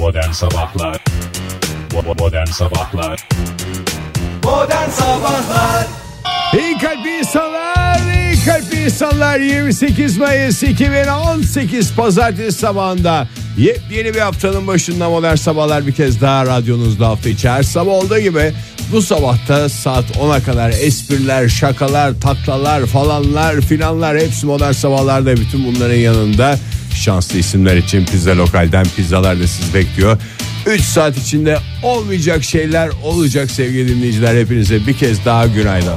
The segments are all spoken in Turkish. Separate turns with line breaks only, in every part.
Modern Sabahlar. Modern Sabahlar.
Modern Sabahlar.
İyi kalpli insanlar, iyi kalpli insanlar. 28 Mayıs 2018 Pazartesi sabahında. Yepyeni bir haftanın başında modern sabahlar bir kez daha radyonuzda hafta içi. Her sabah olduğu gibi bu sabahta saat 10'a kadar espriler, şakalar, taklalar falanlar filanlar hepsi modern sabahlarda. Bütün bunların yanında şanslı isimler için pizza lokalden pizzalar da sizi bekliyor. 3 saat içinde olmayacak şeyler olacak sevgili dinleyiciler hepinize bir kez daha günaydın.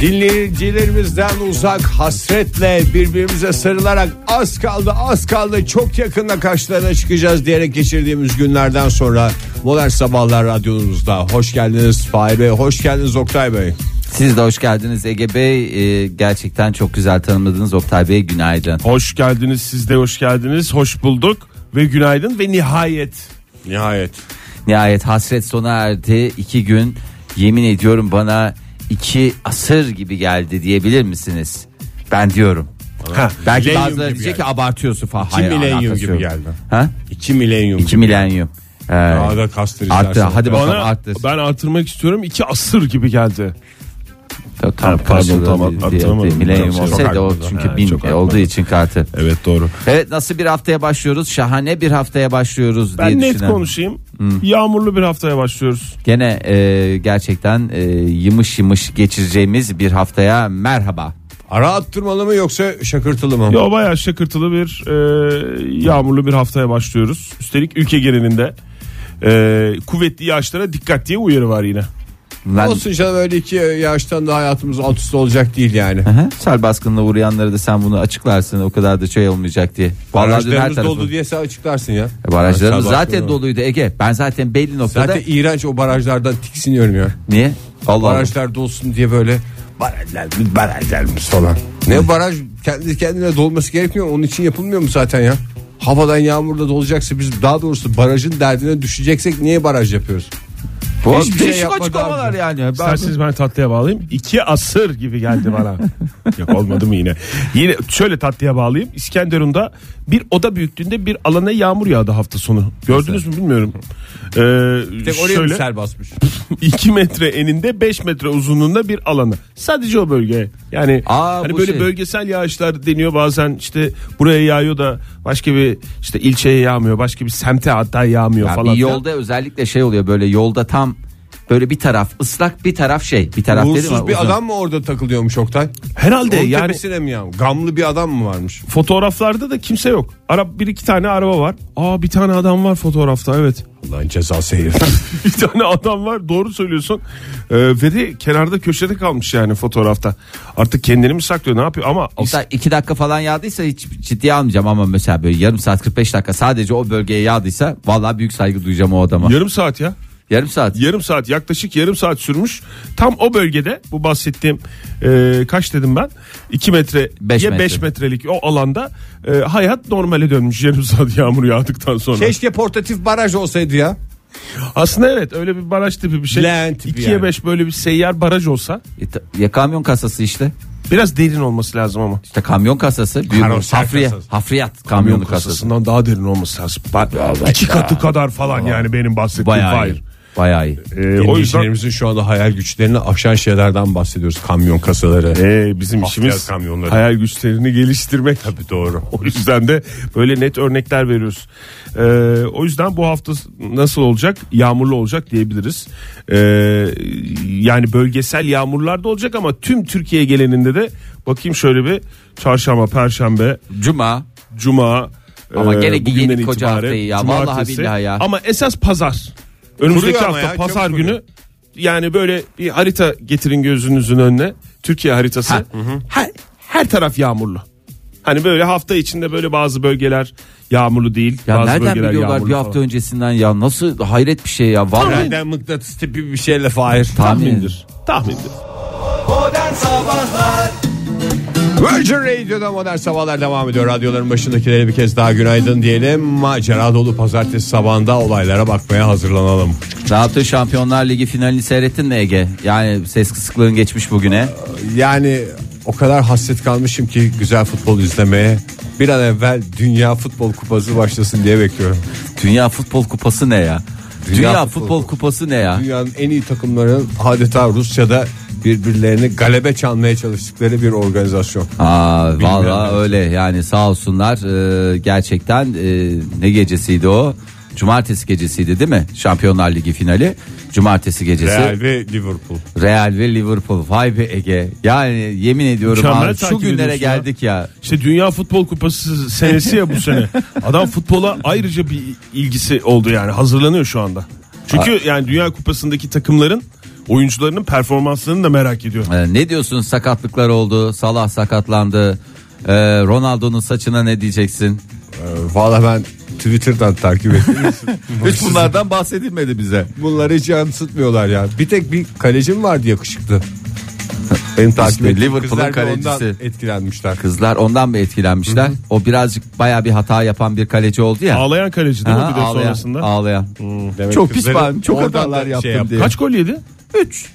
Dinleyicilerimizden uzak hasretle birbirimize sarılarak az kaldı az kaldı çok yakında karşılarına çıkacağız diyerek geçirdiğimiz günlerden sonra Modern Sabahlar Radyomuzda hoş geldiniz Fahir Bey hoş geldiniz Oktay Bey.
Siz de hoş geldiniz Ege Bey. Ee, gerçekten çok güzel tanımladınız Oktay Bey günaydın.
Hoş geldiniz siz de hoş geldiniz hoş bulduk ve günaydın ve nihayet
Nihayet.
Nihayet hasret sona erdi. İki gün yemin ediyorum bana iki asır gibi geldi diyebilir misiniz? Ben diyorum.
ha,
Belki
Milenyum
bazıları
gibi
diyecek
geldi.
ki abartıyorsun falan.
İki
Hayır,
milenyum
alakası
gibi
yok.
geldi.
Ha?
2 milenyum.
İki milenyum. Ee,
Daha da kastıracağız.
arttı. Hadi bakalım
bana
arttır.
ben artırmak istiyorum iki asır gibi geldi.
Tam, tam
pardon,
bir- bir-
atamadım.
bir Milenyum olsaydı o çünkü
Ha,
bin
çok
e, olduğu için kartı.
Evet doğru.
Evet nasıl bir haftaya başlıyoruz? Şahane bir haftaya başlıyoruz diye
Ben net
düşünüyorum.
konuşayım. Yağmurlu bir haftaya başlıyoruz.
Gene e, gerçekten e, yımış yımış geçireceğimiz bir haftaya merhaba.
Ara attırmalı mı yoksa şakırtılı mı?
Yo bayağı şakırtılı bir e, yağmurlu bir haftaya başlıyoruz. Üstelik ülke genelinde e, kuvvetli yağışlara dikkat diye uyarı var yine.
Ben,
Olsun canım öyle iki yaştan da hayatımız alt üst olacak değil yani.
Hı hı. Sel baskınına uğrayanları da sen bunu açıklarsın o kadar da şey olmayacak diye.
Barajlarımız
tarafı.
doldu diye sen açıklarsın ya.
E, Barajlarımız
Sabah
zaten doluydu Ege. Ben zaten belli noktada.
Zaten iğrenç o barajlardan tiksiniyorum ya.
Niye? Allah Allah.
Barajlar dolsun diye böyle barajlar mı barajlar mı falan. Ne baraj kendi kendine dolması gerekmiyor? Onun için yapılmıyor mu zaten ya? Havadan yağmurda dolacaksa biz daha doğrusu barajın derdine düşeceksek niye baraj yapıyoruz?
Bu
Hiçbir şey
değişik
yapmadı
açıklamalar
abi.
yani. Ben-
İsterseniz ben tatlıya bağlayayım. İki asır gibi geldi bana. Yok olmadı mı yine? Yine şöyle tatlıya bağlayayım. İskenderun'da bir oda büyüklüğünde bir alana yağmur yağdı hafta sonu. Gördünüz mü bilmiyorum. Ee,
Tek oraya
şöyle
sel basmış?
2 metre eninde 5 metre uzunluğunda bir alana. Sadece o bölge. Yani
Aa,
hani böyle
şey.
bölgesel yağışlar deniyor bazen işte buraya yağıyor da başka bir işte ilçeye yağmıyor. Başka bir semte hatta yağmıyor
Ya
falan.
bir yolda özellikle şey oluyor böyle yolda tam böyle bir taraf ıslak bir taraf şey bir taraf dedim
Uğursuz
ama
bir
uzun.
adam mı orada takılıyormuş Oktay?
Herhalde
Onun
yani
tepesine mi ya? Gamlı bir adam mı varmış?
fotoğraflarda da kimse yok. Ara bir iki tane araba var. Aa bir tane adam var fotoğrafta evet.
Allah'ın cezası herif.
bir tane adam var doğru söylüyorsun. Ee, ve de kenarda köşede kalmış yani fotoğrafta. Artık kendini mi saklıyor ne yapıyor ama
Mesela iki dakika falan yağdıysa hiç ciddiye almayacağım ama mesela böyle yarım saat 45 dakika sadece o bölgeye yağdıysa vallahi büyük saygı duyacağım o adama.
yarım saat ya.
Yarım saat.
yarım saat yaklaşık yarım saat sürmüş. Tam o bölgede bu bahsettiğim e, kaç dedim ben 2 metre
Beş
ya
metre.
5 metrelik o alanda e, hayat normale dönmüş yarım saat yağmur yağdıktan sonra.
Keşke portatif baraj olsaydı ya.
Aslında evet öyle bir baraj tipi bir şey.
Leğen tipi
2'ye
yani.
5 böyle bir seyyar baraj olsa
E, ta- Ya kamyon kasası işte.
biraz derin olması lazım ama.
İşte kamyon kasası. Büyük
Karoser
hafriye,
kasası.
hafriyat kamyonu kasası.
kasasından daha derin olması lazım. Ben, iki katı kadar falan yani benim bahsettiğim
Bayağı
hayır.
Bayağı iyi.
E, o yüzden
şu anda hayal güçlerini aşan şeylerden bahsediyoruz. Kamyon kasaları.
e, bizim işimiz
kamyonları.
hayal güçlerini geliştirmek. Tabii doğru. O yüzden de böyle net örnekler veriyoruz. E, o yüzden bu hafta nasıl olacak? Yağmurlu olacak diyebiliriz. E, yani bölgesel yağmurlar da olacak ama tüm Türkiye geleninde de bakayım şöyle bir çarşamba, perşembe,
Cuma.
Cuma
Ama
e,
gene yedik koca haftayı ya.
cumartesi.
Vallahi billahi ya.
Ama esas pazar. Önümüzdeki
Kuruyor
hafta
ya,
pazar günü
kuruyor.
yani böyle bir harita getirin gözünüzün önüne. Türkiye haritası.
Ha.
Her, her taraf yağmurlu. Hani böyle hafta içinde böyle bazı bölgeler yağmurlu değil.
Ya
bazı
nereden
bölgeler
biliyorlar bir hafta
falan.
öncesinden ya nasıl hayret bir şey ya vallahi
Nereden mıknatıs tipi bir şeyle Fahir.
Tahmindir. Tahmindir.
Modern Sabahlar
Virgin Radio'da modern sabahlar devam ediyor. Radyoların başındakilere bir kez daha günaydın diyelim. Macera dolu pazartesi sabahında olaylara bakmaya hazırlanalım.
Ne Şampiyonlar Ligi finalini seyrettin mi Ege? Yani ses kısıklığın geçmiş bugüne.
Yani o kadar hasret kalmışım ki güzel futbol izlemeye. Bir an evvel Dünya Futbol Kupası başlasın diye bekliyorum.
Dünya Futbol Kupası ne ya? Dünya,
Dünya
Futbol,
Futbol
Kupası ne ya?
Dünyanın en iyi takımlarının adeta Rusya'da birbirlerini galebe çalmaya çalıştıkları bir organizasyon.
Aa
Bilmiyorum.
vallahi öyle yani sağ olsunlar Ee, gerçekten e, ne gecesiydi o? Cumartesi gecesiydi değil mi? Şampiyonlar Ligi finali. Cumartesi gecesi.
Real ve Liverpool.
Real ve Liverpool. Vay be Ege. Yani yemin ediyorum
Mükemmel
abi, şu günlere
ediyorsun ya.
geldik ya.
İşte Dünya Futbol Kupası senesi ya bu sene. Adam futbola ayrıca bir ilgisi oldu yani hazırlanıyor şu anda. Çünkü yani Dünya Kupası'ndaki takımların oyuncularının performanslarını da merak ediyor.
Ee, ne diyorsun sakatlıklar oldu. Salah sakatlandı. Ee, Ronaldo'nun saçına ne diyeceksin?
Ee, Valla ben Twitter'dan takip ettim.
Hiç bunlardan bahsedilmedi bize.
Bunları hiç yansıtmıyorlar ya. Bir tek bir kalecim vardı yakışıklı. Benim takip
İşte
ettiğim
Liverpool'un
kızlar da ondan
kalecisi.
etkilenmişler.
Kızlar ondan mı etkilenmişler? O birazcık baya bir hata yapan bir kaleci oldu ya.
Ağlayan kaleci değil mi
Aha,
bir de
ağlayan,
sonrasında?
ağlayan.
Demek
Çok
kızları
pişman, çok hatalar
da
yaptım
yaptı.
diye.
Kaç gol yedi?
3.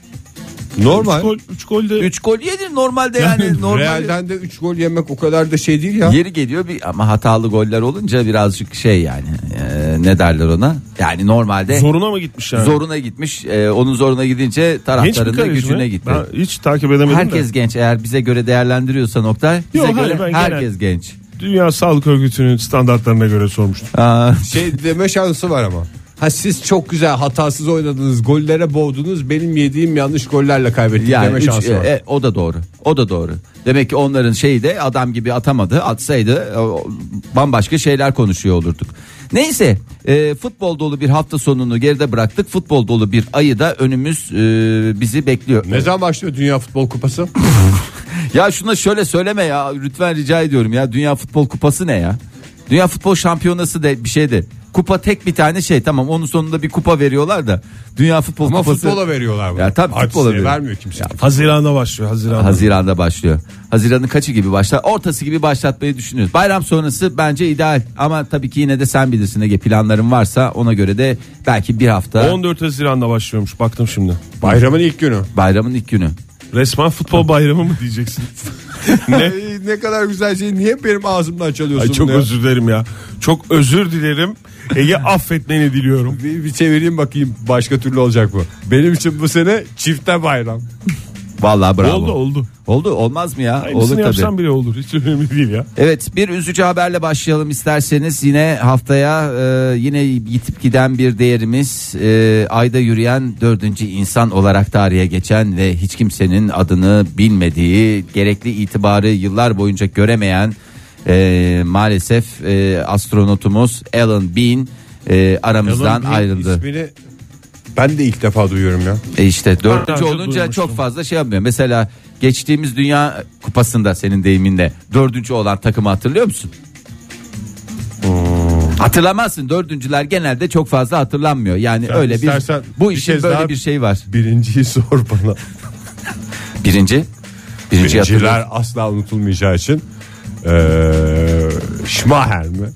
Normal.
3 gol, üç gol de
3 gol yedi normalde yani normal.
Real'den de 3 gol yemek o kadar da şey değil ya.
Yeri geliyor bir ama hatalı goller olunca birazcık şey yani e, ne derler ona? Yani normalde
zoruna mı gitmiş yani?
zoruna gitmiş. E, onun zoruna gidince taraftarın da gücüne
mi?
gitti.
Ben hiç takip edemedim
Herkes
de.
genç eğer bize göre değerlendiriyorsa nokta bize
Yok,
göre herkes genç.
Dünya Sağlık Örgütü'nün standartlarına göre sormuştum.
Aa,
Şey deme şansı var ama. Ha siz çok güzel hatasız oynadınız, gollere boğdunuz. Benim yediğim yanlış gollerle kaybettik
yani
deme
üç-
şansı var.
e, o da doğru. O da doğru. Demek ki onların şeyi de adam gibi atamadı. Atsaydı bambaşka şeyler konuşuyor olurduk. Neyse e, futbol dolu bir hafta sonunu geride bıraktık. Futbol dolu bir ayı da önümüz e, bizi bekliyor.
Ne zaman başlıyor Dünya Futbol Kupası?
Ya şuna şöyle söyleme ya lütfen rica ediyorum ya Dünya Futbol Kupası ne ya? Dünya Futbol Şampiyonası de bir şeydi. Kupa tek bir tane şey tamam onun sonunda bir kupa veriyorlar da Dünya Futbol
Ama
Kupası
futbola veriyorlar bunu.
Ya tabii
Artistliğe
futbola veriyor.
vermiyor kimse.
Haziran'da başlıyor Haziran'da.
Haziran'da başlıyor. Haziran'ın kaçı gibi başlar? Ortası gibi başlatmayı düşünüyoruz. Bayram sonrası bence ideal ama tabii ki yine de sen bilirsin Ege planların varsa ona göre de belki bir hafta
14 Haziran'da başlıyormuş baktım şimdi.
Bayramın ilk günü.
bayramın ilk günü.
Resmen futbol bayramı mı diyeceksin?
ne? ne kadar güzel şey. Niye benim ağzımdan çalıyorsun
Ay çok
ya?
özür dilerim ya. Çok özür dilerim. Ege affetmeni diliyorum.
Bir, bir çevireyim bakayım başka türlü olacak bu. Benim için bu sene çifte bayram.
Vallahi bravo.
Oldu oldu.
Oldu olmaz mı ya?
Aynısını
Olur tabii.
yapsam bile olur. Hiç önemli değil ya.
Evet bir üzücü haberle başlayalım isterseniz yine haftaya e, yine yitip giden bir değerimiz e, ayda yürüyen dördüncü insan olarak tarihe geçen ve hiç kimsenin adını bilmediği gerekli itibarı yıllar boyunca göremeyen e, maalesef e, astronotumuz Alan Bean e, aramızdan
Alan Bean
ayrıldı.
ismini ben de ilk defa duyuyorum ya.
E işte dördüncü olunca
duymuştum.
çok fazla şey yapmıyor. Mesela geçtiğimiz Dünya Kupası'nda senin deyiminle dördüncü olan takımı hatırlıyor musun? Hatırlamazsın dördüncüler genelde çok fazla hatırlanmıyor. Yani
Sen
öyle bir bu işin böyle bir şey var.
Birinciyi sor bana.
Birinci. Birinci hatırlıyor.
Birinciler asla unutulmayacağı için. Eee Schmaher mi?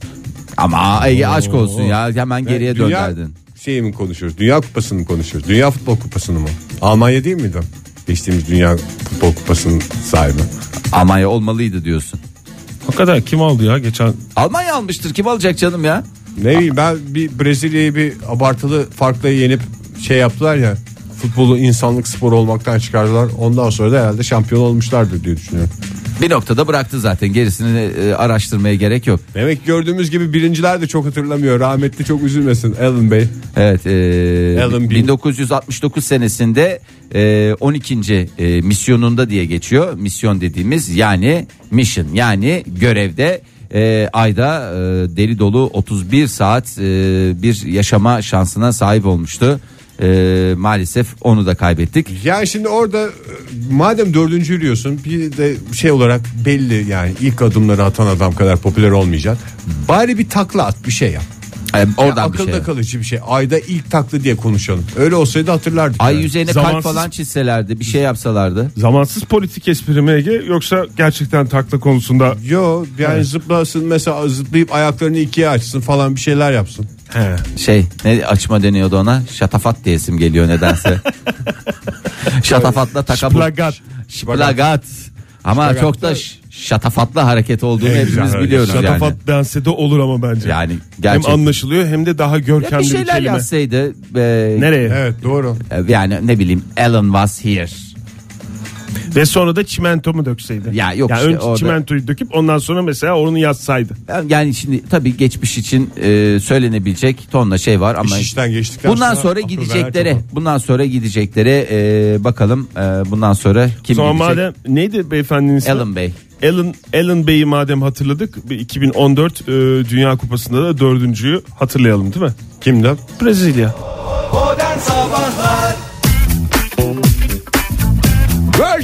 Ama Ege aşk olsun ya hemen geriye
Dünya
dönderdin.
şeyi mi konuşuyoruz? Dünya Kupası'nı mı konuşuyoruz? Dünya Futbol Kupası'nı mı? Almanya değil miydi? Geçtiğimiz Dünya Futbol Kupası'nın sahibi.
Almanya olmalıydı diyorsun.
Hakikaten kim aldı ya geçen?
Almanya almıştır kim alacak canım ya?
Ne bileyim ben bir Brezilya'yı bir abartılı farkla yenip şey yaptılar ya futbolu insanlık sporu olmaktan çıkardılar. Ondan sonra da herhalde şampiyon olmuşlardır diye düşünüyorum.
Bir noktada bıraktı zaten gerisini e, araştırmaya gerek yok.
Demek ki gördüğümüz gibi birinciler de çok hatırlamıyor. Rahmetli çok üzülmesin Alan Bey.
Evet, e,
Alan Bean.
1969 senesinde e, 12. E, misyonunda diye geçiyor. Misyon dediğimiz yani mission yani görevde e, ayda e, deli dolu 31 saat e, bir yaşama şansına sahip olmuştu. E, maalesef onu da kaybettik.
Yani şimdi orada e, madem dördüncü yürüyorsun bir de şey olarak belli yani ilk adımları atan adam kadar popüler olmayacaksın. Bari bir takla at bir şey yap.
E,
Ya
oradan bir
akılda
şey.
kalıcı bir şey. Ayda ilk takla diye konuşalım. Öyle olsaydı hatırlardık.
Ay
yani.
yüzeyine kalp
Zamansız-
falan çizselerdi bir şey yapsalardı.
Zamansız politik espri mi Ege yoksa gerçekten takla konusunda
Yo yani zıplasın mesela zıplayıp ayaklarını ikiye açsın falan bir şeyler yapsın.
He.
Şey ne açma deniyordu ona şatafat diye isim geliyor nedense. Şatafatla takabul.
Şplagat.
Şplagat. Ama çok da ş- şatafatlı hareket olduğunu hepimiz biliyoruz yani.
Şatafat dense de olur ama bence.
Yani
hem
gerçekten.
anlaşılıyor hem de daha
Ya
görkemli
bir
bir,
şeyler
kelime.
yazsaydı. e,
Nereye?
Evet doğru.
e, Yani ne bileyim Alan was here.
Ve sonra da çimento mu dökseydi?
Ya yok
yani
işte
önce
orada-
çimentoyu döküp ondan sonra mesela onu yazsaydı.
Yani şimdi tabii geçmiş için e, söylenebilecek tonla şey var ama
İş işten geçtikten
bundan
sonra
sonra gideceklere bundan sonra gideceklere e, bakalım e, bundan sonra kim
Sonra
gidecek?
madem neydi beyefendinin ismi?
Alan Bey.
Alan, Alan Bey'i madem hatırladık bir 2014 e, Dünya Kupası'nda da dördüncüyü hatırlayalım değil mi?
Kimdi?
Brezilya.
Modern Sabahlar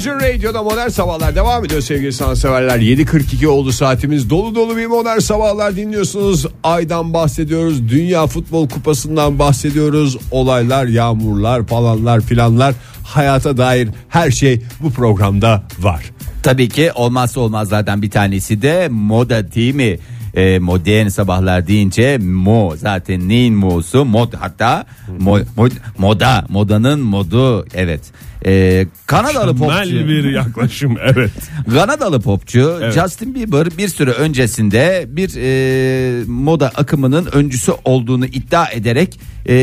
Virgin Radio'da modern sabahlar devam ediyor sevgili sanatseverler. 7.42 oldu saatimiz. Dolu dolu bir modern sabahlar dinliyorsunuz. Aydan bahsediyoruz. Dünya Futbol Kupası'ndan bahsediyoruz. Olaylar, yağmurlar, falanlar filanlar. Hayata dair her şey bu programda var.
Tabii ki olmazsa olmazlardan bir tanesi de moda değil mi? E, modern sabahlar deyince mo zaten neyin mo'su mod hatta mo, mod- moda modanın modu evet. E, Kanadalı
Mükemmel
popçu.
bir yaklaşım evet.
Kanadalı popçu
Evet.
Justin Bieber bir süre öncesinde bir e, moda akımının öncüsü olduğunu iddia ederek e,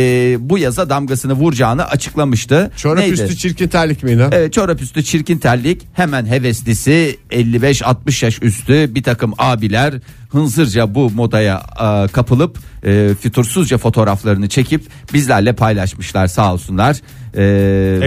bu yaza damgasını vuracağını açıklamıştı.
Çorap
Neydi?
üstü çirkin terlik miydi?
Evet çorap üstü çirkin terlik hemen heveslisi 55-60 yaş üstü bir takım abiler hınzırca bu modaya e, kapılıp e, fütursuzca fotoğraflarını çekip bizlerle paylaşmışlar sağ olsunlar. E,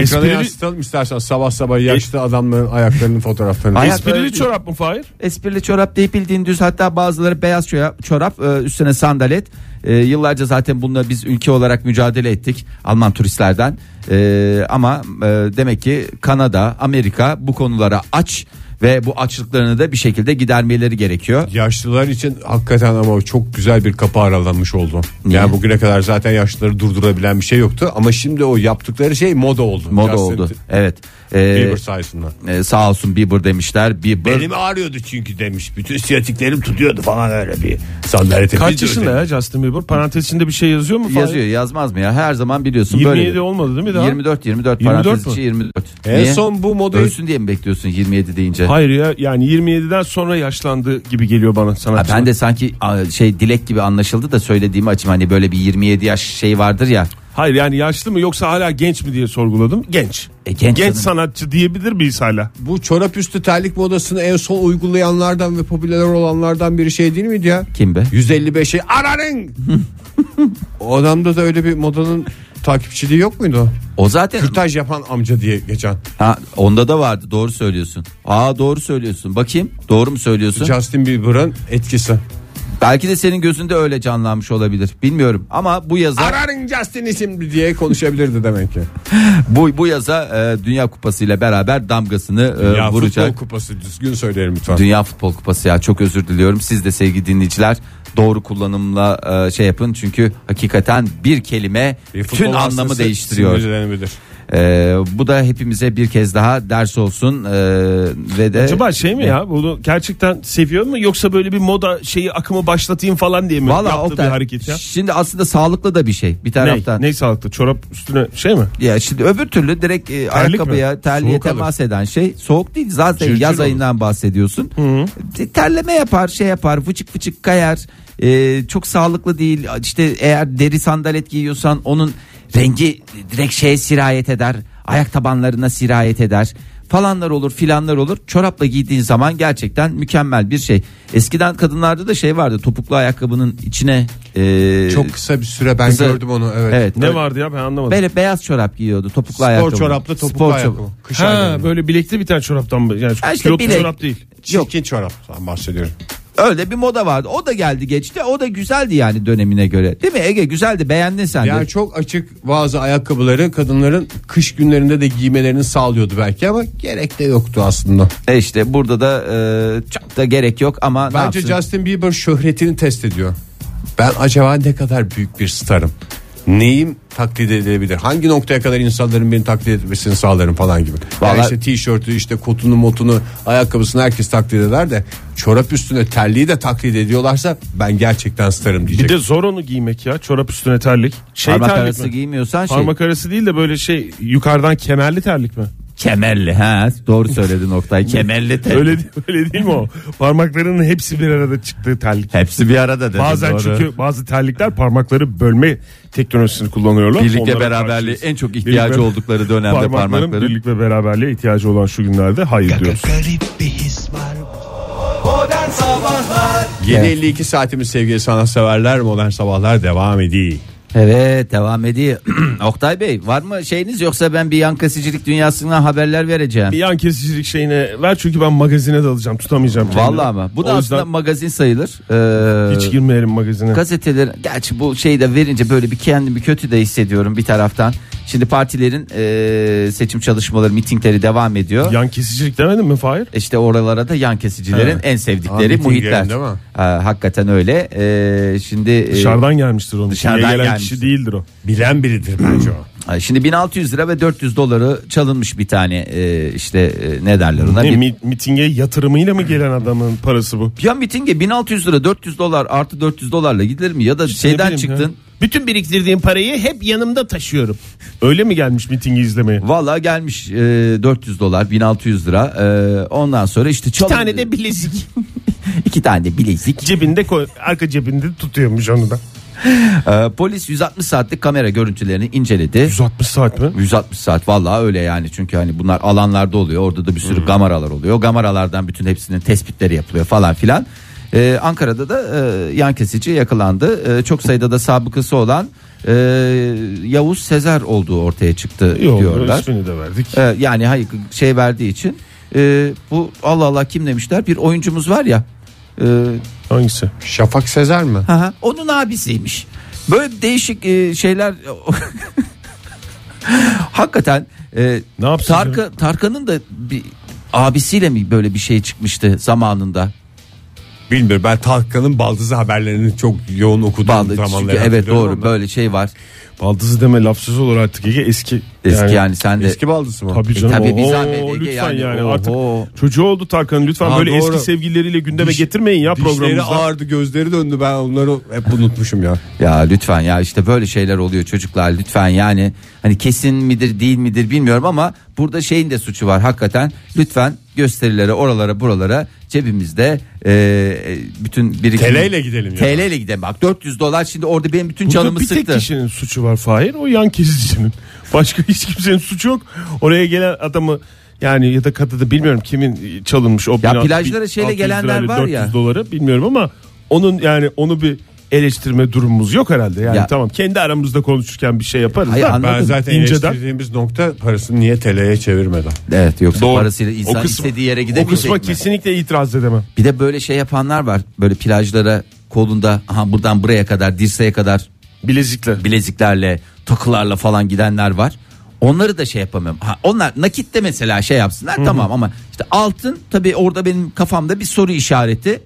Ekrana
Esprili-
yansıtalım istersen sabah sabah yaşlı adamların ayaklarının fotoğraflarını.
Ayak-
Esprili çorap mı Fahir?
Esprili çorap değil bildiğin düz hatta bazıları beyaz çorap, çorap e, üstüne sandalet. E, yıllarca zaten bununla biz ülke olarak mücadele ettik Alman turistlerden. E, ama e, demek ki Kanada, Amerika bu konulara aç ve bu açlıklarını da bir şekilde gidermeleri gerekiyor.
Yaşlılar için hakikaten ama çok güzel bir kapı aralanmış oldu.
Niye?
Yani bugüne kadar zaten yaşlıları durdurabilen bir şey yoktu ama şimdi o yaptıkları şey moda oldu.
Moda
Justin
oldu. Evet. E,
Bieber sayesinde.
e, sağ olsun Bieber demişler. Bieber
Benim ağrıyordu çünkü demiş. Bütün siyatiklerim tutuyordu falan öyle bir sandalyete.
Kaç yaşında ya Justin Bieber? Parantez içinde bir şey yazıyor mu
yazıyor yazmaz mı ya? Her zaman biliyorsun
27
böyle.
olmadı değil mi daha?
24 24
24
parantez içi 24.
En
Niye?
son bu modayı
Ölsün diye mi bekliyorsun 27 deyince?
Hayır ya yani 27'den sonra yaşlandı gibi geliyor bana sanatçı.
ben de sanki şey dilek gibi anlaşıldı da söylediğimi açayım hani böyle bir 27 yaş şey vardır ya.
Hayır yani yaşlı mı yoksa hala genç mi diye sorguladım. Genç.
E, genç
genç
canım.
sanatçı diyebilir miyiz hala?
bu çorap üstü terlik modasını en son uygulayanlardan ve popüler olanlardan biri şey değil miydi ya?
Kim be?
155'i aranın. o adamda da öyle bir modanın takipçiliği yok muydu?
O zaten
Kürtaj yapan amca diye geçen.
ha, onda da vardı doğru söylüyorsun. Aa doğru söylüyorsun. Bakayım doğru mu söylüyorsun?
Justin Bieber'ın etkisi.
Belki de senin gözünde öyle canlanmış olabilir. Bilmiyorum ama bu yaza
Aranın Justin isimli diye konuşabilirdi demek ki.
bu bu yaza e, Dünya Kupası ile beraber damgasını e,
ya
vuracak.
futbol kupası düzgün söylerim lütfen.
Dünya Futbol Kupası ya çok özür diliyorum. Siz de sevgili dinleyiciler doğru kullanımla e, şey yapın çünkü hakikaten bir kelime
Bir
bütün anlamı değiştiriyor.
Sinirlenebilir.
E, bu da hepimize bir kez daha ders olsun e, ve de
Acaba şey mi ya bunu gerçekten seviyor mu yoksa böyle bir moda şeyi akımı başlatayım falan diye mi
Valla
yaptığı
Oktay,
bir hareket ya?
Şimdi aslında sağlıklı da bir şey bir
Ne,
taraftan.
ne sağlıklı çorap üstüne şey mi?
Ya şimdi öbür türlü direkt e, ayakkabıya, terliğe
Soğuk alır.
temas eden şey soğuk değil. Zaten
Cırcır
yaz
olur.
ayından bahsediyorsun. E, Terleme yapar, şey yapar, fıçık fıçık kayar. E, çok sağlıklı değil. İşte eğer deri sandalet giyiyorsan onun rengi direkt şeye sirayet eder. Ayak tabanlarına sirayet eder. Falanlar olur filanlar olur. Çorapla giydiğin zaman gerçekten mükemmel bir şey. Eskiden kadınlarda da şey vardı topuklu ayakkabının içine e,
Çok kısa bir süre ben
kısa-
gördüm onu evet.
Evet.
Ne
böyle-
vardı ya ben anlamadım.
Böyle beyaz çorap giyiyordu topuklu
Spor
ayakkabı.
çoraplı topuklu
Spor
ayakkabı. Kış
Ha
aylarında.
böyle bilekli bir tane çoraptan mı? Yani
Ha işte
kilotlu
bilek.
çorap değil.
Çirkin çoraptan bahsediyorum.
Öyle bir moda vardı. O da geldi geçti. O da güzeldi yani dönemine göre. Değil mi Ege? Güzeldi. Beğendin sen de.
Yani çok açık bazı ayakkabıları kadınların kış günlerinde de giymelerini sağlıyordu belki ama gerek de yoktu aslında.
E işte burada da e, çok da gerek yok ama
Bence? Justin Bieber şöhretini test ediyor. Ben acaba ne kadar büyük bir starım? Neyim taklit edilebilir? Hangi noktaya kadar insanların beni taklit etmesini sağlarım falan gibi. Yani
Vallahi-
işte tişörtü işte kotunu motunu ayakkabısını herkes taklit eder de çorap üstüne terliği de taklit ediyorlarsa ben gerçekten starım
Bir
diyecek.
de zor onu giymek ya çorap üstüne terlik. Şey
Parmak
terlik
arası
mi?
giymiyorsan şey.
Parmak arası değil de böyle şey yukarıdan kemerli terlik mi?
Kemerli ha doğru söyledi Oktay. Kemerli terlik.
Öyle öyle değil mi o? Parmaklarının hepsi bir arada çıktığı terlik.
Hepsi bir arada dedi.
Bazen
doğru.
çünkü bazı terlikler parmakları bölme teknolojisini kullanıyorlar.
Birlik ve
Onlara
beraberliği
karşıyız.
en çok
Birlik
ihtiyacı
ve-
oldukları dönemde
Parmakların
parmakları.
birlik ve beraberliğe ihtiyacı olan şu günlerde hayır diyoruz.
Modern Sabahlar
7.52 saatimiz sevgili sanatseverler modern sabahlar devam ediyor.
Evet devam ediyor. Oktay Bey var mı şeyiniz yoksa ben bir yan kasicilik dünyasına haberler vereceğim.
Bir yan kesicilik şeyine ver çünkü ben magazine dalacağım tutamayacağım. kendimi.
Vallahi ama bu da
O
aslında
yüzden
magazin sayılır. Ee,
hiç girmeyelim magazine.
gazeteler gerçi bu şeyi de verince böyle bir kendimi kötü de hissediyorum bir taraftan. Şimdi partilerin e, seçim çalışmaları, mitingleri devam ediyor.
Yan kesicilik demedin mi Fahir?
İşte oralara da yan kesicilerin
Evet.
en sevdikleri
mitinglerin
muhitler.
değil mi?
Ha, hakikaten öyle. Ee, şimdi e,
Dışarıdan gelmiştir onu.
dışarıdan
Dışarıdan gelen
gelmiştir.
kişi değildir o.
Bilen biridir bence o.
Şimdi 1600 lira ve 400 doları çalınmış bir tane e, işte e, ne derler ona?
Ne,
Bir-
mi- mitinge yatırımıyla mı gelen adamın parası bu?
ya mitinge 1600 lira 400 dolar artı 400 dolarla gidilir mi? Ya da şeyden
Ne bileyim
çıktın.
ya. Bütün biriktirdiğim parayı hep yanımda taşıyorum. Öyle mi gelmiş mitingi izlemeye?
Valla gelmiş e, 400 dolar 1600 lira e, ondan sonra işte çalın.
tane de bilezik.
iki tane de bilezik.
cebinde koy, arka cebinde tutuyormuş onu da.
E, polis 160 saatlik kamera görüntülerini inceledi.
160 saat mi?
160 saat vallahi öyle yani çünkü hani bunlar alanlarda oluyor orada da bir
Hmm.
sürü kameralar oluyor kameralardan bütün hepsinin tespitleri yapılıyor falan filan Ee, Ankara'da da e, yan kesici yakalandı Ee, çok sayıda da sabıkası olan e, Yavuz Sezer olduğu ortaya çıktı
Yok
diyorlar
ismini de verdik.
Ee, yani hayır şey verdiği için e, bu Allah Allah kim demişler bir oyuncumuz var ya e,
Hangisi?
Şafak Sezer mi?
Hı hı. Onun abisiymiş. Böyle değişik e, şeyler hakikaten e,
Ne
Tarkan, Tarkan'ın da bir abisiyle mi böyle bir şey çıkmıştı zamanında?
Bilmiyorum ben Tarkan'ın baldızı haberlerini çok yoğun okuduğum
Bağlı, çünkü evet doğru
ama.
böyle şey var.
Baldızı deme lafsız olur artık Ege eski.
Eski yani, sen de
Eski baldızı mı?
Tabii
E,
canım.
tabii
Oo,
zahmet Ege
lütfen
yani,
yani, artık çocuğu oldu Tarkan'ın lütfen
Ha,
böyle
doğru.
eski sevgilileriyle gündeme
Diş-
getirmeyin ya
Dişleri
programımızda.
ağırdı gözleri döndü ben onları hep unutmuşum ya.
Ya lütfen ya işte böyle şeyler oluyor çocuklar lütfen yani hani kesin midir değil midir bilmiyorum ama burada şeyin de suçu var hakikaten lütfen gösterilere oralara buralara cebimizde e, e, bütün birikim
TL ile gidelim ya.
TL ile gidelim bak 400 dolar şimdi orada benim bütün
Burada
canımı
bir tek
sıktı.
kişinin suçu var Fahir o yan kesicinin. Başka hiç kimsenin suçu yok. Oraya gelen adamı yani ya da kadını bilmiyorum kimin çalınmış o
Ya
bina-
plajlara
bir-
şeyle
600
gelenler
lirayla
var
400
ya.
doları bilmiyorum ama onun yani onu bir eleştirme durumumuz yok herhalde. Yani
Ya-
tamam kendi aramızda konuşurken bir şey yaparız
Hayır,
da.
anladım.
Ben zaten
İnceden.
eleştirdiğimiz nokta parasını niye TL'ye çevirmeden.
Evet yoksa
Doğru.
parasıyla insan
O kısmı-
istediği yere
O kısma
mi?
kesinlikle itiraz edemem.
Bir de böyle şey yapanlar var böyle plajlara kolunda aha buradan buraya kadar dirseğe kadar
Bilezikler.
bileziklerle takılarla falan gidenler var. Onları da şey yapamıyorum. Ha, onlar nakitte mesela şey yapsınlar tamam ama işte altın tabii orada benim kafamda bir soru işareti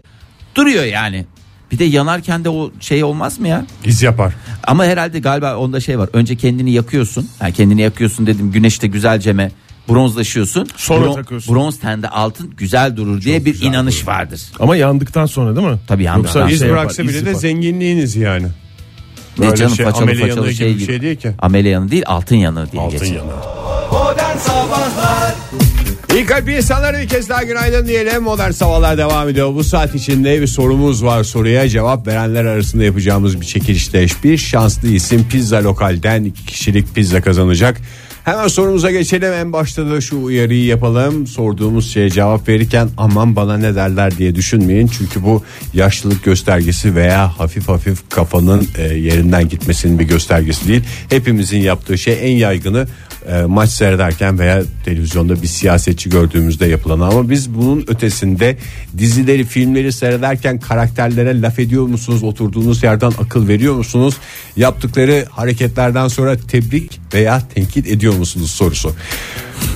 duruyor yani. Bir de yanarken de o şey olmaz mı ya?
İz yapar.
Ama herhalde galiba onda şey var. Önce kendini yakıyorsun. Ha, kendini yakıyorsun dedim güneşte güzelceme bronzlaşıyorsun.
Sonra takıyorsun.
Bronz tende altın güzel durur diye bir inanış vardır.
Ama yandıktan sonra değil mi?
Tabii yandıktan
Yoksa
İz
şey yapar,
bıraksa
iz
bile de
yapar.
zenginliğiniz yani.
Ne
Böyle
canım
şey,
façalı
amele
façalı
yanığı
şey
gibi
gibi.
bir şey değil ki.
Amele yanı değil altın yanı diye
Altın
geçiyor.
yanı.
Modern Sabahlar
İyi kalp insanlara bir kez daha günaydın diyelim. Modern Sabahlar devam ediyor. Bu saat içinde bir sorumuz var. Soruya cevap verenler arasında yapacağımız bir çekilişte bir şanslı isim pizza lokalden iki kişilik pizza kazanacak. Hemen sorumuza geçelim. En başta da şu uyarıyı yapalım. Sorduğumuz şeye cevap verirken aman bana ne derler diye düşünmeyin. Çünkü bu yaşlılık göstergesi veya hafif hafif kafanın e, yerinden gitmesinin bir göstergesi değil. Hepimizin yaptığı şey en yaygını e, maç seyrederken veya televizyonda bir siyasetçi gördüğümüzde yapılan. Ama biz bunun ötesinde dizileri filmleri seyrederken karakterlere laf ediyor musunuz? Oturduğunuz yerden akıl veriyor musunuz? Yaptıkları hareketlerden sonra tebrik veya tenkit ediyor musunuz sorusu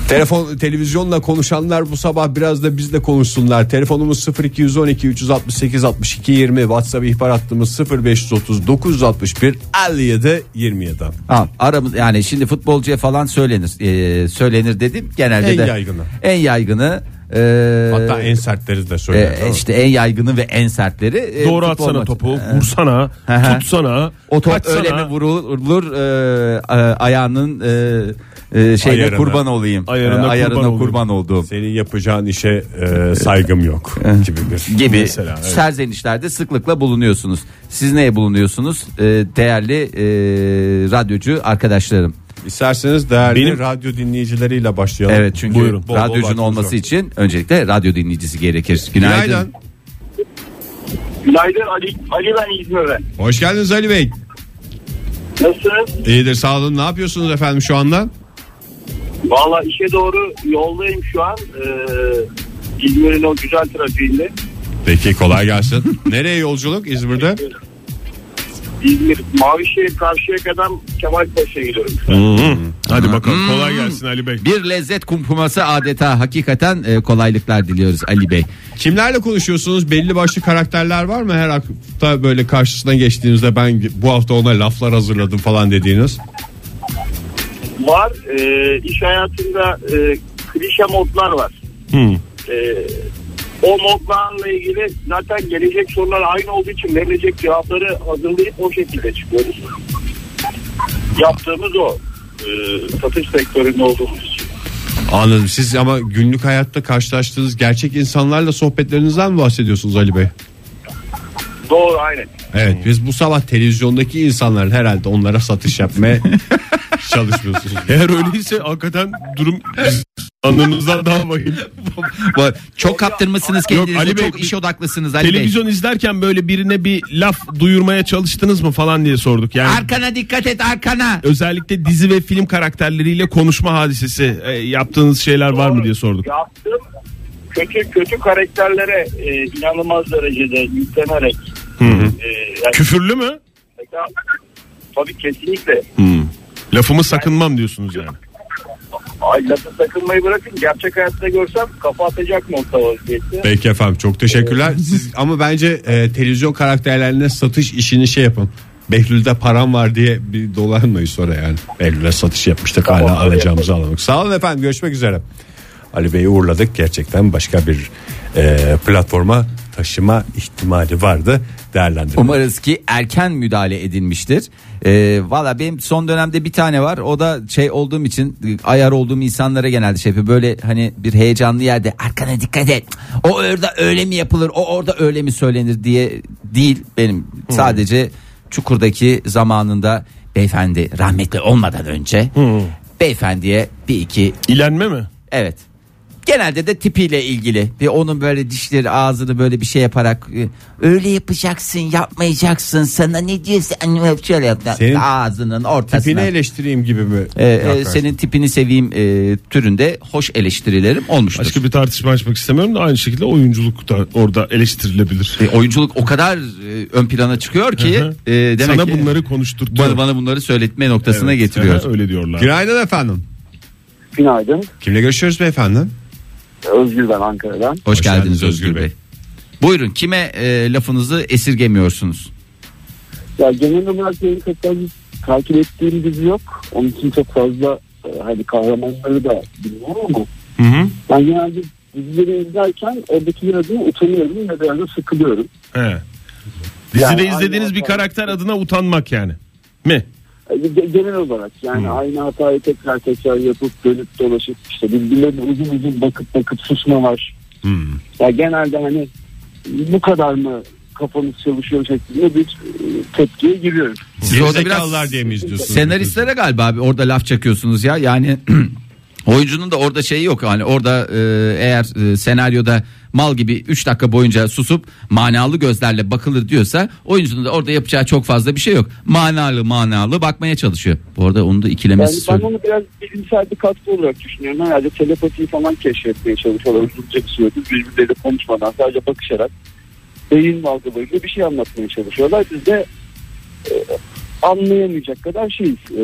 Telefon televizyonla konuşanlar bu sabah biraz da bizle konuşsunlar. Telefonumuz 0212 368 62 20 WhatsApp ihbar hattımız 0530 961 57 27.
Ha, aramız yani şimdi futbolcuya falan söylenir. Ee, söylenir dedim genelde
En
de
yaygını.
En yaygını e,
Hatta en sertleri de
e,
değil mi?
işte en yaygını ve en sertleri. e,
Doğru atsana
maçı.
topu,
E,
vursana, tutsana,
O top
kaçsana.
öyle mi vurulur e, e, ayağının e, e, şeyine
Ayarına.
kurban olayım.
Ayarına
E, ayarına
kurban olayım.
kurban olduğum.
Senin yapacağın işe e, saygım yok gibi bir.
gibi
Mesela, evet.
serzenişlerde sıklıkla bulunuyorsunuz. Siz neye bulunuyorsunuz? E, değerli e, radyocu arkadaşlarım.
İsterseniz değerli
Benim-
radyo dinleyicileriyle başlayalım.
Evet çünkü
Buyurun.
Bol bol
radyocun
vaktimiz
olması
yok.
için öncelikle radyo dinleyicisi gerekir. Günaydın.
Günaydın.
Günaydın Ali, Ali ben İzmir'den.
Hoş geldiniz Ali Bey.
Nasılsınız?
İyidir sağ olun. Ne yapıyorsunuz efendim şu anda?
Valla işe doğru yoldayım şu an. Ee, İzmir'in o güzel trafiğinde.
Peki kolay gelsin. Nereye yolculuk İzmir'de?
İzmir Mavişehir karşıya kadar Kemalpaşa'ya gidiyorum.
Hadi bakalım kolay gelsin Ali Bey.
Bir lezzet kumkuması adeta hakikaten e, kolaylıklar diliyoruz Ali Bey.
Kimlerle konuşuyorsunuz? Belli başlı karakterler var mı? Her hafta böyle karşısına geçtiğinizde ben bu hafta ona laflar hazırladım falan dediğiniz.
Var e, iş hayatında e, klişe modlar var.
Hmm.
E, o modlarla ilgili zaten gelecek sorular aynı olduğu için verilecek cevapları hazırlayıp o şekilde çıkıyoruz. Yaptığımız o. E, satış sektöründe olduğumuz için.
Anladım. Siz ama günlük hayatta karşılaştığınız gerçek insanlarla sohbetlerinizden mi bahsediyorsunuz Ali Bey?
Doğru aynen.
Evet biz bu sabah televizyondaki insanların herhalde onlara satış yapmaya çalışmıyorsunuz.
Eğer öyleyse hakikaten durum anlamınızdan daha vahim.
Çok kaptırmışsınız kendinizi.
Ali Bey,
çok iş odaklısınız Ali Bey.
Televizyon izlerken böyle birine bir laf duyurmaya çalıştınız mı falan diye sorduk. Yani
Arkana dikkat et arkana.
özellikle dizi ve film karakterleriyle konuşma hadisesi e, yaptığınız şeyler var mı diye sorduk.
Yaptım. Kötü kötü karakterlere e, inanılmaz derecede yüklenerek. E, yani,
Küfürlü mü?
mesela- tabii kesinlikle.
Lafımı sakınmam diyorsunuz yani.
Ay lafı sakınmayı bırakın. Gerçek hayatta görsem kafa atacak nokta vaziyette.
Peki efendim çok teşekkürler. Siz ama bence e, televizyon karakterlerine satış işini şey yapın. Behlül'de param var diye bir dolanmayın sonra yani. Behlül'e satış yapmıştık hala
Tamam, öyle
alacağımızı alamadık. Sağ olun efendim görüşmek üzere. Ali Bey'i uğurladık. Gerçekten başka bir e, platforma taşıma ihtimali vardı. Değerlendirelim.
Umarız ki erken müdahale edilmiştir. Ee, Valla benim son dönemde bir tane var. O da şey olduğum için ayar olduğum insanlara genelde şey yapıyor. Böyle hani bir heyecanlı yerde arkana dikkat et. O orada öyle mi yapılır? O orada öyle mi söylenir diye değil benim. Sadece Çukur'daki zamanında beyefendi rahmetli olmadan önce beyefendiye bir iki
İlenme mi?
Evet. Genelde de tipiyle ilgili. Ve onun böyle dişleri ağzını böyle bir şey yaparak e, öyle yapacaksın yapmayacaksın sana ne diyorsun Anne, şöyle yap.
Senin
ağzının ortasına.
Tipini eleştireyim gibi mi?
Ee, e, senin tipini seveyim e, türünde hoş eleştirilerim olmuştur.
Başka bir tartışma açmak istemiyorum da aynı şekilde oyunculuk da orada eleştirilebilir.
E, oyunculuk o kadar e, ön plana çıkıyor ki e, demek
Sana
ki
bunları konuşturtuyor.
bana, bana bunları söyletme noktasına
Evet,
getiriyor.
Öyle diyorlar.
Günaydın efendim.
Günaydın.
Kimle görüşüyoruz beyefendi?
Özgür ben Ankara'dan.
Hoş,
Hoş
geldiniz Özgür
Özgür
Bey.
Bey.
Buyurun kime e, lafınızı esirgemiyorsunuz?
Ya genel olarak benim fazla takip ettiğim dizi yok. Onun için çok fazla e, hani kahramanları da bilmiyorum ama
Hı hı.
ben genelde dizileri izlerken oradakiler adına utanıyorum ve biraz da sıkılıyorum.
He. Dizide
Yani
izlediğiniz
aynı
bir karakter adına utanmak yani. Mi?
Ge- Genel olarak yani aynı hatayı tekrar tekrar yapıp dönüp dolaşıp işte birbirlerine uzun uzun bakıp bakıp susma var. Ya genelde hani bu kadar mı kafanız çalışıyor şeklinde bir e, tepkiye giriyorum.
Siz orada biraz
diye mi izliyorsunuz?
senaristlere galiba abi orada laf çakıyorsunuz ya. Yani oyuncunun da orada şeyi yok. Hani orada e, eğer e, senaryoda mal gibi 3 dakika boyunca susup manalı gözlerle bakılır diyorsa oyuncunun da orada yapacağı çok fazla bir şey yok. Manalı manalı bakmaya çalışıyor. Bu arada onu da ikilemesi
Yani ben
söyleyeyim.
onu biraz bilimsel bir katkı olarak düşünüyorum. Herhalde telepatiyi falan keşfetmeye çalışıyorlar. Uzunca bir süredir birbirleriyle konuşmadan sadece bakışarak beyin dalgalarıyla bir şey anlatmaya çalışıyorlar. Biz de e, anlayamayacak kadar şeyiz. E,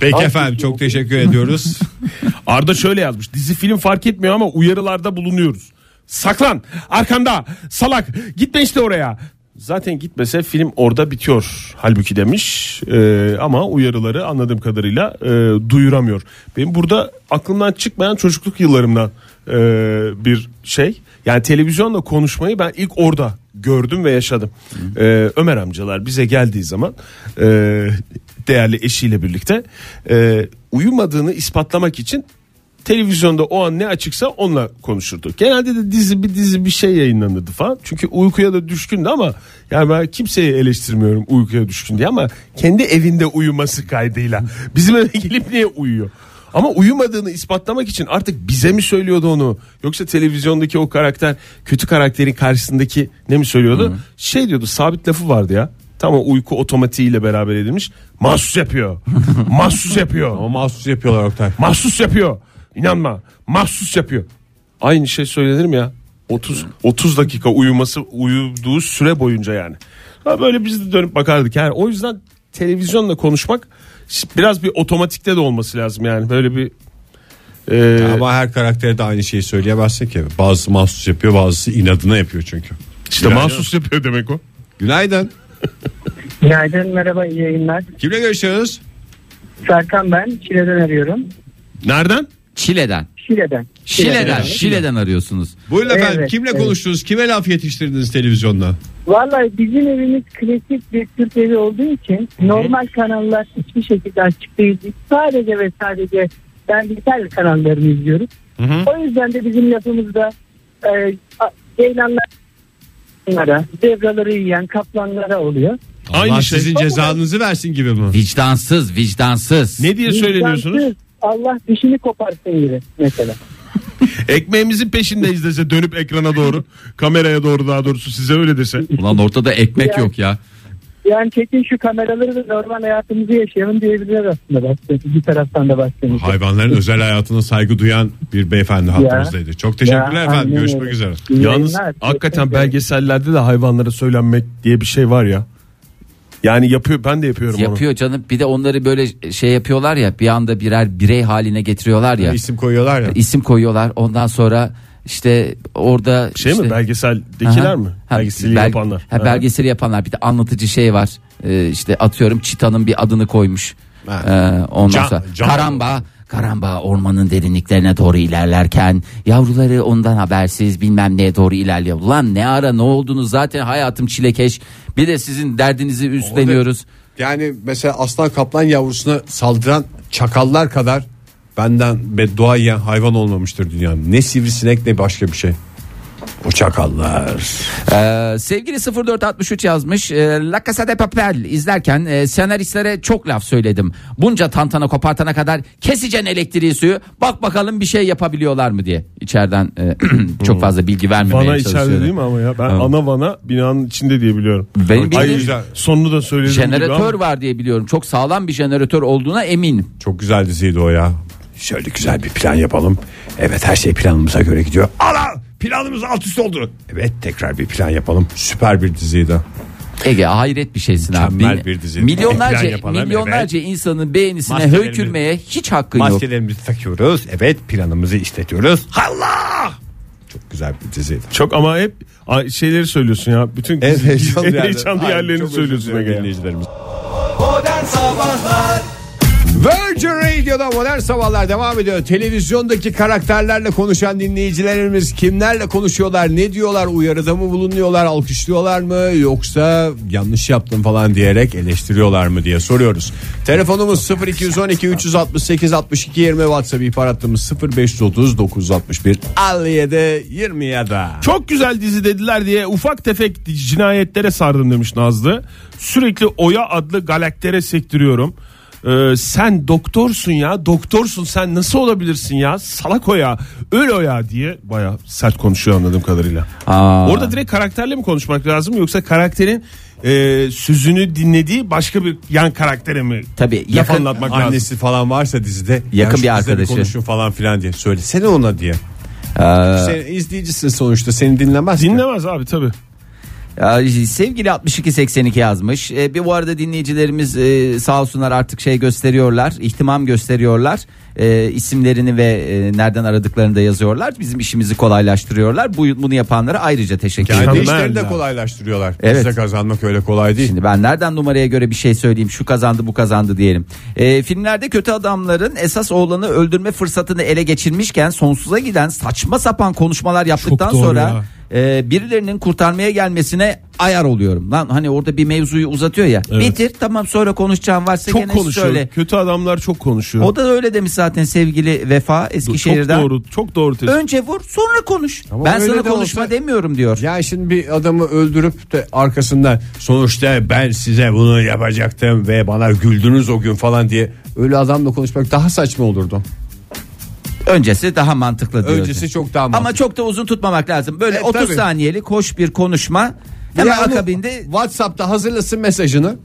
Peki
Ay,
efendim
çok
çok teşekkür ediyoruz.
Arda şöyle yazmış. Dizi film fark etmiyor ama uyarılarda bulunuyoruz. Saklan arkanda salak gitme işte oraya. Zaten gitmese film orada bitiyor halbuki demiş Ee, ama uyarıları anladığım kadarıyla e, duyuramıyor. Benim burada aklımdan çıkmayan çocukluk yıllarımdan e, bir şey. Yani televizyonla konuşmayı ben ilk orada gördüm ve yaşadım. E, Ömer amcalar bize geldiği zaman e, değerli eşiyle birlikte e, uyumadığını ispatlamak için televizyonda o an ne açıksa onunla konuşurdu. Genelde de dizi bir dizi bir şey yayınlanırdı falan. Çünkü uykuya da düşkündü ama yani ben kimseyi eleştirmiyorum uykuya düşkün diye ama kendi evinde uyuması kaydıyla. Bizim eve gelip niye uyuyor? Ama uyumadığını ispatlamak için artık bize mi söylüyordu onu? Yoksa televizyondaki o karakter kötü karakterin karşısındaki ne mi söylüyordu? Şey diyordu sabit lafı vardı ya. Tam o uyku otomatiğiyle beraber edilmiş. Mahsus yapıyor. Mahsus yapıyor.
Ama mahsus yapıyorlar Oktay.
Mahsus yapıyor. İnanma. Mahsus yapıyor. Aynı şey söylenir mi ya? 30 30 dakika uyuması uyuduğu süre boyunca yani. Ha böyle biz de dönüp bakardık. Yani o yüzden televizyonla konuşmak biraz bir otomatikte de olması lazım yani. Böyle bir e,
Ama her karaktere de aynı şeyi söyleyemezsin ki. Bazısı mahsus yapıyor bazısı inadına yapıyor çünkü.
işte mahsus yapıyor demek o.
Günaydın.
Günaydın merhaba iyi yayınlar.
Kimle görüşüyoruz?
Serkan ben Şile'den arıyorum.
Nereden?
Çile'den.
Şile'den.
Şile'den. Şile'den arıyorsunuz.
Buyurun efendim.
Evet,
Kimle
evet.
konuştunuz? Kime laf yetiştirdiniz televizyonda?
Vallahi bizim evimiz klasik bir Türk evi olduğu için normal kanallar hiçbir şekilde açık değil. Biz Sadece ve sadece belgesel kanallarını izliyoruz. O yüzden de bizim lafımızda e, ceylanlara, zebraları yiyen kaplanlara oluyor.
Aynı
Allah
şey.
sizin cezanızı versin gibi mi?
Vicdansız, vicdansız.
Ne diye söyleniyorsunuz?
Vicdansız, Allah dişini koparsın gibi mesela.
Ekmeğimizin peşindeyiz dese dönüp ekrana doğru, kameraya doğru daha doğrusu size öyle dese.
Ulan ortada ekmek
Ya.
yok ya.
Yani çekin şu kameraları da normal hayatımızı yaşayalım diyebiliriz aslında baktığınız bir taraftan da baktığımızda.
Hayvanların özel hayatına saygı duyan bir beyefendi hattımızdaydı. Çok teşekkürler
Ya,
efendim. Görüşmek
öyle.
üzere.
İyi
Yalnız
yayınlar.
hakikaten belgesellerde de hayvanlara söylenmek diye bir şey var ya. Yani yapıyor ben de yapıyorum
Yapıyor canım. Bir de onları böyle şey yapıyorlar ya bir anda birer birey haline getiriyorlar ya.
İsim koyuyorlar ya.
İsim koyuyorlar. Ondan sonra işte orada.
Şey
işte,
mi belgeseldekiler
Aha.
mi?
Ha,
Belgeseli
bel-
yapanlar.
Ha, belgeseli yapanlar. Bir de anlatıcı şey var. Ee, işte atıyorum çitanın bir adını koymuş.
Ha.
Ee, ondan
Can-
sonra
Can-
karamba karamba ormanın derinliklerine doğru ilerlerken yavruları ondan habersiz bilmem neye doğru ilerliyor. Ulan ne ara ne oldunuz zaten hayatım çilekeş. Bir de sizin derdinizi üstleniyoruz.
Yani mesela aslan kaplan yavrusuna saldıran çakallar kadar benden beddua yiyen hayvan olmamıştır dünyanın. Ne sivrisinek ne başka bir şey. O çakallar.
Ee, sevgili 0463 yazmış. E, La Casa de Papel izlerken e, senaristlere çok laf söyledim. Bunca tantana kopartana kadar keseceksin elektriği suyu. Bak bakalım bir şey yapabiliyorlar mı diye. İçeriden e, çok fazla bilgi vermemeye
Vana içeride değil mi ama ya? Ben
Evet.
ana vana binanın içinde diye biliyorum.
Benim
Ay, güzel. Sonunu da söyledim.
jeneratör var diye biliyorum. Çok sağlam bir jeneratör olduğuna eminim.
Çok güzel diziydi o ya. Şöyle güzel bir plan yapalım. Evet her şey planımıza göre gidiyor. Ala planımız alt üst oldu. Evet tekrar bir plan yapalım. Süper bir diziydi.
Ege hayret bir şeysin abi.
Mükemmel
Bin-
bir dizi.
Milyonlarca
Plan yapalım,
milyonlarca insanın beğenisine
Maskelerimiz-
höykürmeye hiç hakkın yok.
Maskelerimizi takıyoruz. Evet planımızı işletiyoruz. Allah! Çok güzel bir diziydi.
Çok ama hep a- şeyleri söylüyorsun ya. Bütün
En heyecanlı,
yerlerini söylüyorsun Ege ya.
dinleyicilerimiz.
Modern Sabahlar
Virgin Radio'da modern sabahlar devam ediyor. Televizyondaki karakterlerle konuşan dinleyicilerimiz kimlerle konuşuyorlar, ne diyorlar, uyarıda mı bulunuyorlar, alkışlıyorlar mı yoksa yanlış yaptım falan diyerek eleştiriyorlar mı diye soruyoruz. Telefonumuz 0212 368 62 20 WhatsApp ihbar hattımız 0530 961 57 27.
Çok güzel dizi dediler diye ufak tefek cinayetlere sardım demiş Nazlı. Sürekli Oya adlı galaktere sektiriyorum. Ee, sen doktorsun ya doktorsun sen nasıl olabilirsin ya salak Oya öyle Oya diye baya sert konuşuyor anladığım kadarıyla.
Aa.
Orada direkt karakterle mi konuşmak lazım yoksa karakterin e, sözünü dinlediği başka bir yan karaktere mi
Tabii,
laf
yakın
anlatmak lazım?
Annesi falan varsa dizide
Yakın
"Ya
bir arkadaşı."
konuşun falan filan diye söylesene ona diye.
Ee,
Sen izleyicisin sonuçta seni dinlemez ki.
Dinlemez abi tabi.
Ya, sevgili 6282 yazmış. E, bir bu arada dinleyicilerimiz e, sağ olsunlar artık şey gösteriyorlar, ihtimam gösteriyorlar. E, isimlerini ve e, nereden aradıklarını da yazıyorlar. Bizim işimizi kolaylaştırıyorlar. Bu bunu yapanlara ayrıca teşekkür
Kendi
ederim.
işlerini de kolaylaştırıyorlar.
Evet.
Bizde kazanmak öyle kolay değil.
Şimdi ben nereden numaraya göre bir şey söyleyeyim şu kazandı bu kazandı diyelim. Ee, filmlerde kötü adamların esas oğlanı öldürme fırsatını ele geçirmişken sonsuza giden saçma sapan konuşmalar yaptıktan
doğru
sonra e, birilerinin kurtarmaya gelmesine ayar oluyorum. Lan hani orada bir mevzuyu uzatıyor ya.
Evet.
Bitir tamam sonra konuşacağım varsa
Çok
gene
konuşuyor.
söyle.
Kötü adamlar çok konuşuyor.
O da öyle demiş zaten sevgili Vefa
çok
Eskişehir'den.
doğru. Çok doğru tespit.
Önce vur sonra konuş.
Ama
ben sana
de
konuşma
olsa-
demiyorum diyor.
Yani şimdi bir adamı öldürüp de arkasından sonuçta ben size bunu yapacaktım ve bana güldünüz o gün falan diye öyle adamla konuşmak daha saçma olurdu.
Öncesi daha mantıklı diyor.
Öncesi çok daha
Ama
mantıklı.
çok da uzun tutmamak lazım. Böyle
E,
30
tabii.
saniyelik hoş bir konuşma. Hemen
Ya onu
akabinde
WhatsApp'ta hazırlasın mesajını.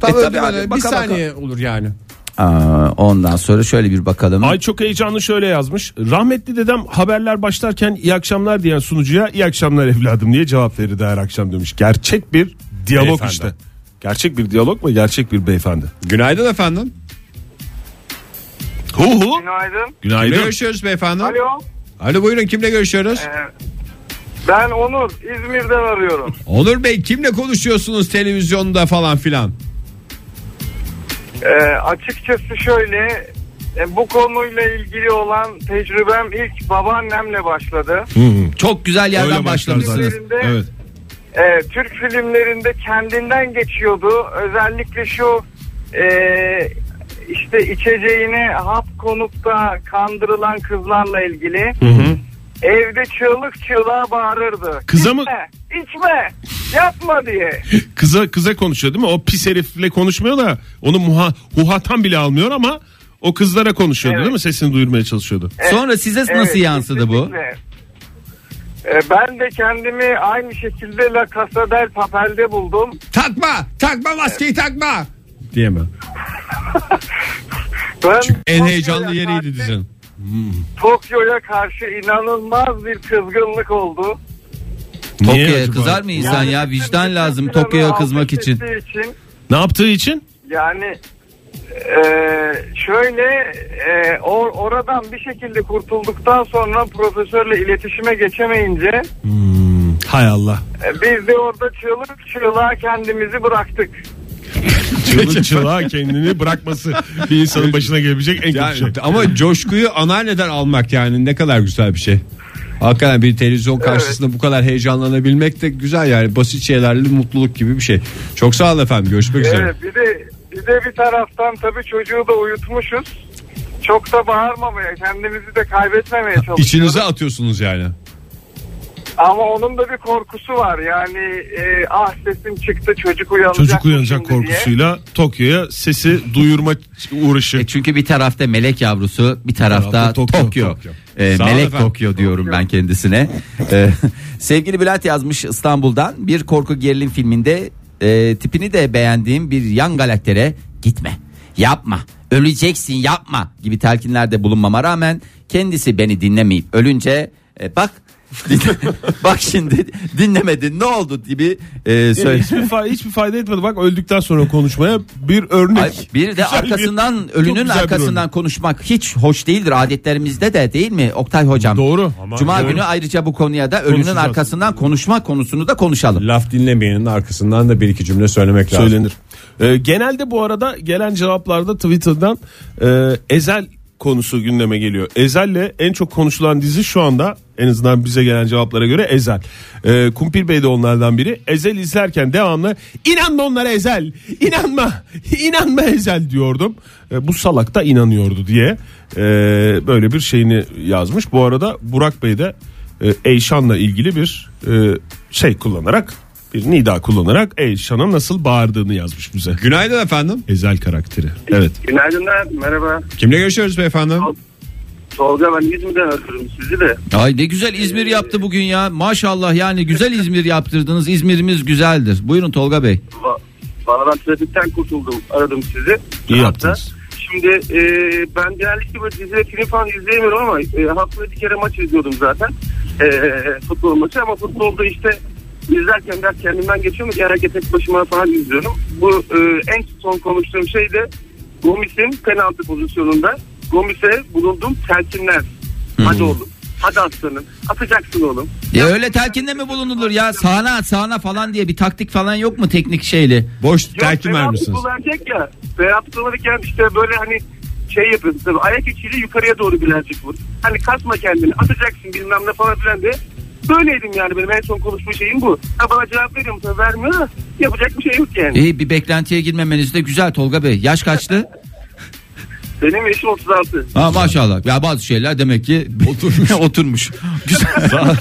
Tam
E, tabii abi,
bir
baka baka.
saniye olur yani.
Aa, ondan sonra şöyle bir bakalım.
Ay çok heyecanlı şöyle yazmış. Rahmetli dedem haberler başlarken iyi akşamlar diyen sunucuya iyi akşamlar evladım diye cevap verirdi her akşam demiş. Gerçek bir diyalog
Beyefendi.
işte. Gerçek bir diyalog mu? Gerçek bir beyefendi.
Günaydın efendim.
Hu hu.
Günaydın.
Kimle
Günaydın.
görüşüyoruz beyefendi?
Alo.
Alo buyurun kimle görüşüyoruz?
Ee, ben Onur. İzmir'den arıyorum.
Onur Bey kimle konuşuyorsunuz televizyonda falan filan?
Ee, açıkçası şöyle e, bu konuyla ilgili olan tecrübem ilk babaannemle başladı.
Çok güzel yerden
Öyle başlar
başlamışsınız.
zaten. Evet.
Ee, Türk filmlerinde kendinden geçiyordu. Özellikle şu e, işte içeceğine hap konup da kandırılan kızlarla ilgili. Evde çığlık çığlığa bağırırdı.
Kıza mı-
İçme, içme, yapma diye.
Kıza kıza konuşuyor değil mi? O pis herifle konuşmuyor da onu muha, huhatan bile almıyor ama o kızlara konuşuyordu
Evet.
değil mi? Sesini duyurmaya çalışıyordu.
Sonra size nasıl
Evet,
yansıdı bu?
kesinlikle. Ee, ben de kendimi aynı şekilde La Casa del Papel'de buldum.
Takma takma maskeyi takma. Diyemem.
Ben
En heyecanlı yeriydi dizinin.
Tokyo'ya karşı inanılmaz bir kızgınlık oldu.
Niye
Tokyo'ya kızar mı insan ya?
bütün-
Vicdan lazım Tokyo'ya kızmak için.
için
Ne yaptığı için?
yani e, şöyle e, or, oradan bir şekilde kurtulduktan sonra profesörle iletişime geçemeyince
Hay Allah.
e, biz de orada çığlık çığlığa kendimizi bıraktık.
Çığlık çığlığa kendini bırakması bir insanın başına gelebilecek en kötü
Yani,
şey.
ama coşkuyu anneanneden almak yani ne kadar güzel bir şey. Hakikaten bir televizyon karşısında bu kadar heyecanlanabilmek de güzel yani basit şeylerle mutluluk gibi bir şey. Çok sağ olun efendim görüşmek üzere.
Evet bir de bir de bir taraftan tabii çocuğu da uyutmuşuz. Çok da bağırmamaya, kendimizi de kaybetmemeye çalışıyoruz.
İçinize atıyorsunuz yani.
Ama onun da bir korkusu var. Yani e, ah sesim çıktı çocuk uyanacak.
Çocuk uyanacak
diye.
korkusuyla Tokyo'ya sesi duyurma uğraşı.
E çünkü bir tarafta melek yavrusu, bir tarafta
tarafta
Tokyo.
Tokyo.
Tokyo.
E,
Sağ
melek
efendim.
Tokyo diyorum ben kendisine. E, sevgili Bülent yazmış İstanbul'dan bir korku gerilim filminde e, tipini de beğendiğim bir yan galaktere gitme, yapma, öleceksin yapma gibi telkinlerde bulunmama rağmen kendisi beni dinlemeyip ölünce e, bak bak şimdi dinlemedin ne oldu gibi e, söyle.
hiçbir, fa- hiçbir fayda etmedi. Bak öldükten sonra konuşmaya bir örnek.
Ay, bir de
Güzel
arkasından
çok
ölünün
güzel bir
arkasından konuşmak hiç hoş değildir adetlerimizde de değil mi Oktay hocam?
Doğru.
Cuma
Doğru.
günü ayrıca bu konuya da ölünün
Konuşacağız.
arkasından konuşma konusunu da konuşalım.
Laf dinlemeyenin arkasından da bir iki cümle söylemek lazım.
söylenir. Ee, genelde bu arada gelen cevaplarda Twitter'dan e, Ezel konusu gündeme geliyor. Ezel'le en çok konuşulan dizi şu anda en azından bize gelen cevaplara göre Ezel. Ee, Kumpir Bey de onlardan biri. Ezel izlerken devamlı inanma onlara Ezel, inanma, inanma Ezel diyordum. Ee, bu salak da inanıyordu diye e, böyle bir şeyini yazmış. Bu arada Burak Bey de e, Eyşan'la ilgili bir e, şey kullanarak bir nida kullanarak Eyşan'a nasıl bağırdığını yazmış bize.
Günaydın efendim.
Ezel karakteri. Evet.
Günaydınlar, merhaba.
Kimle görüşüyoruz beyefendi?
Tolga ben İzmir'den arıyorum sizi de.
Ay ne güzel İzmir yaptı bugün ya maşallah yani güzel İzmir yaptırdınız İzmir'imiz güzeldir. Buyurun Tolga Bey.
Va- Valla ben trafikten kurtuldum, aradım sizi.
İyi yaptınız.
Şimdi e, ben genellikle böyle dizi ve film falan izleyemiyorum ama e, haftada bir kere maç izliyordum zaten. E, futbol maçı ama futbolda işte
izlerken biraz kendimden geçiyor mu genellikle tek başıma falan izliyorum. Bu e, en son konuştuğum şey de Gomis'in penaltı pozisyonunda Gomis'e bulunduğum telkinler. Hadi oğlum. Hadi aslanım. Atacaksın oğlum.
Ya öyle telkinde mi bulunulur ya sağına at sağına falan diye bir taktik falan yok mu teknik şeyli?
Boş
Yok,
telkin
penaltı
vermişsiniz.
kullanacak ya. Penaltı kullanırken işte böyle hani şey yapıyorsun tabii ayak içiyle yukarıya doğru birazcık vur. Hani kasma kendini atacaksın bilmem ne falan filan diye. Böyleydim yani benim en son konuşma şeyim bu. Ha bana cevap veriyor musun? Vermiyor da yapacak bir şey yok yani.
İyi bir beklentiye girmemeniz de güzel Tolga Bey. Yaş kaçtı?
Benim yaşım 36.
Ha maşallah. Ya bazı şeyler demek ki oturmuş. oturmuş. Güzel.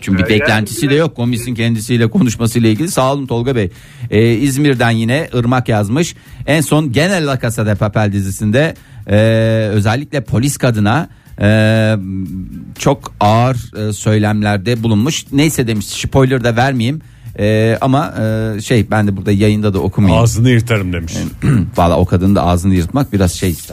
Çünkü bir beklentisi de yok. Komisin kendisiyle konuşmasıyla ilgili. Sağ olun Tolga Bey. Ee, İzmir'den yine Irmak yazmış. En son genel La Casa de Papel dizisinde e, özellikle polis kadına e, çok ağır e, söylemlerde bulunmuş. Neyse demiş spoiler da vermeyeyim. E, ama e, şey ben de burada yayında da okumayayım.
Ağzını yırtarım demiş.
Valla o kadının da ağzını yırtmak biraz şey ister.